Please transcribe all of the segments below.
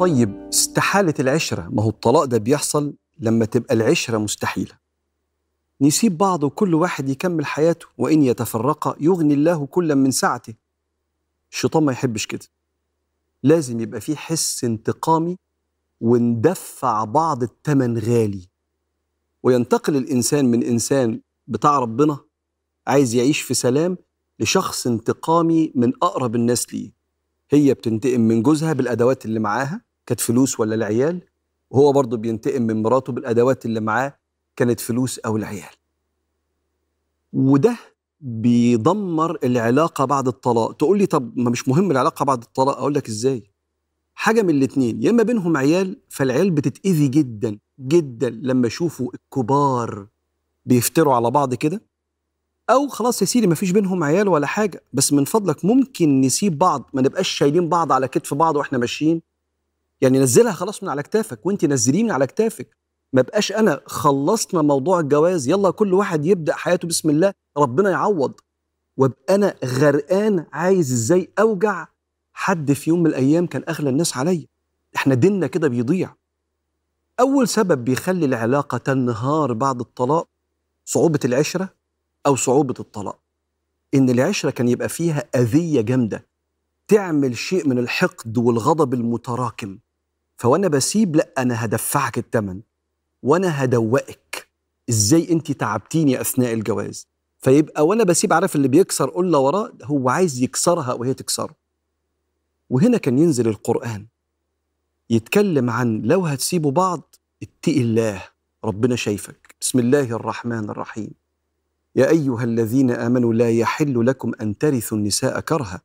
طيب استحالة العشرة. ما هو الطلاق ده بيحصل لما تبقى العشرة مستحيلة. نسيب بعض وكل واحد يكمل حياته وإن يتفرقا يغني الله كلا من سعته. الشيطان ما يحبش كده. لازم يبقى فيه حس انتقامي وندفع بعض التمن غالي. وينتقل الإنسان من إنسان بتاع ربنا عايز يعيش في سلام لشخص انتقامي من أقرب الناس ليه. هي بتنتقم من جوزها بالأدوات اللي معاها كانت فلوس ولا العيال؟ وهو برضه بينتقم من مراته بالأدوات اللي معاه كانت فلوس أو العيال. وده بيدمر العلاقة بعد الطلاق. تقول لي طب ما مش مهم العلاقة بعد الطلاق أقول لك إزاي؟ حاجة من الاتنين يا إما بينهم عيال فالعيال بتتأذي جدا جدا لما يشوفوا الكبار بيفتروا على بعض كده أو خلاص يا سيدي ما فيش بينهم عيال ولا حاجة. بس من فضلك ممكن نسيب بعض ما نبقاش شايلين بعض على كتف بعض وإحنا ماشيين. يعني نزلها خلاص من على كتافك وانت نزليه من على كتافك. ما بقاش أنا خلصنا موضوع الجواز يلا كل واحد يبدأ حياته بسم الله ربنا يعوض. وأبقى أنا غرقان عايز إزاي أوجع؟ حد في يوم من الأيام كان أغلى الناس عليا. إحنا ديننا كده بيضيع. أول سبب بيخلي العلاقة تنهار بعد الطلاق صعوبة العشرة. أو صعوبة الطلاق. إن العشرة كان يبقى فيها أذية جامدة تعمل شيء من الحقد والغضب المتراكم. فوأنا بسيب لأ أنا هدفعك الثمن وأنا هدوقك. إزاي أنت تعبتيني أثناء الجواز؟ فيبقى وأنا بسيب عارف اللي بيكسر قلة وراه؟ هو عايز يكسرها وهي تكسره. وهنا كان ينزل القرآن يتكلم عن لو هتسيبوا بعض اتقي الله ربنا شايفك. بسم الله الرحمن الرحيم. يا أيها الذين آمنوا لا يحل لكم أن ترثوا النساء كرها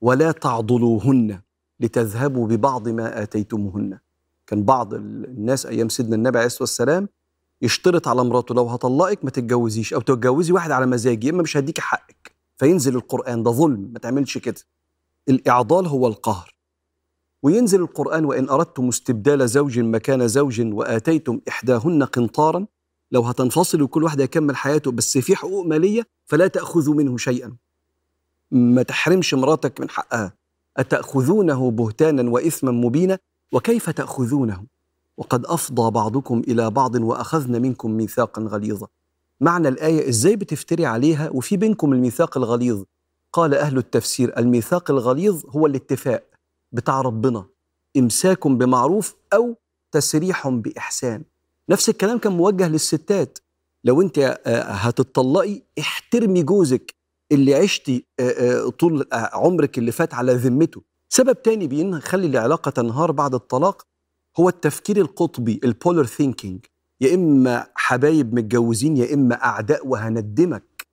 ولا تعضلوهن لتذهبوا ببعض ما آتيتموهن. كان بعض الناس أيام سيدنا النبي عليه الصلاة والسلام يشترط على مراته لو هطلقك ما تتجوزيش أو تتجوزي واحد على مزاجي إما مش هديكي حقك. فينزل القرآن ده ظلم ما تعملش كده. الإعضال هو القهر. وينزل القرآن وإن أردتم استبدال زوج مكان زوج وآتيتم إحداهن قنطارا لو هتنفصلوا وكل واحد يكمل حياته بس في حقوق مالية فلا تاخذوا منه شيئا. ما تحرمش مراتك من حقها. أتأخذونه بهتانا واثما مبينا؟ وكيف تأخذونه؟ وقد أفضى بعضكم إلى بعض واخذن منكم ميثاقا غليظا. معنى الآية إزاي بتفتري عليها وفي بينكم الميثاق الغليظ؟ قال أهل التفسير الميثاق الغليظ هو الاتفاق بتاع ربنا. امساك بمعروف أو تسريح بإحسان. نفس الكلام كان موجه للستات. لو انت هتطلقي احترمي جوزك اللي عشتي طول عمرك اللي فات على ذمته. سبب تاني بيخلي العلاقة تنهار بعد الطلاق هو التفكير القطبي ال polar thinking يا إما حبايب متجوزين يا إما أعداء وهندمك.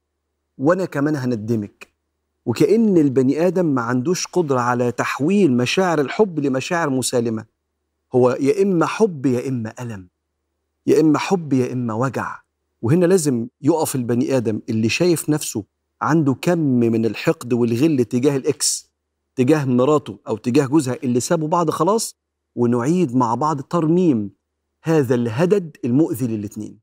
وأنا كمان هندمك. وكأن البني آدم ما عندوش قدرة على تحويل مشاعر الحب لمشاعر مسالمة. هو يا إما حب يا إما ألم. يا إما حب يا إما وجع. وهنا لازم يقف البني آدم اللي شايف نفسه عنده كم من الحقد والغل تجاه الإكس تجاه مراته أو تجاه جوزها اللي سابوا بعض خلاص ونعيد مع بعض ترميم هذا الهدد المؤذي للاتنين.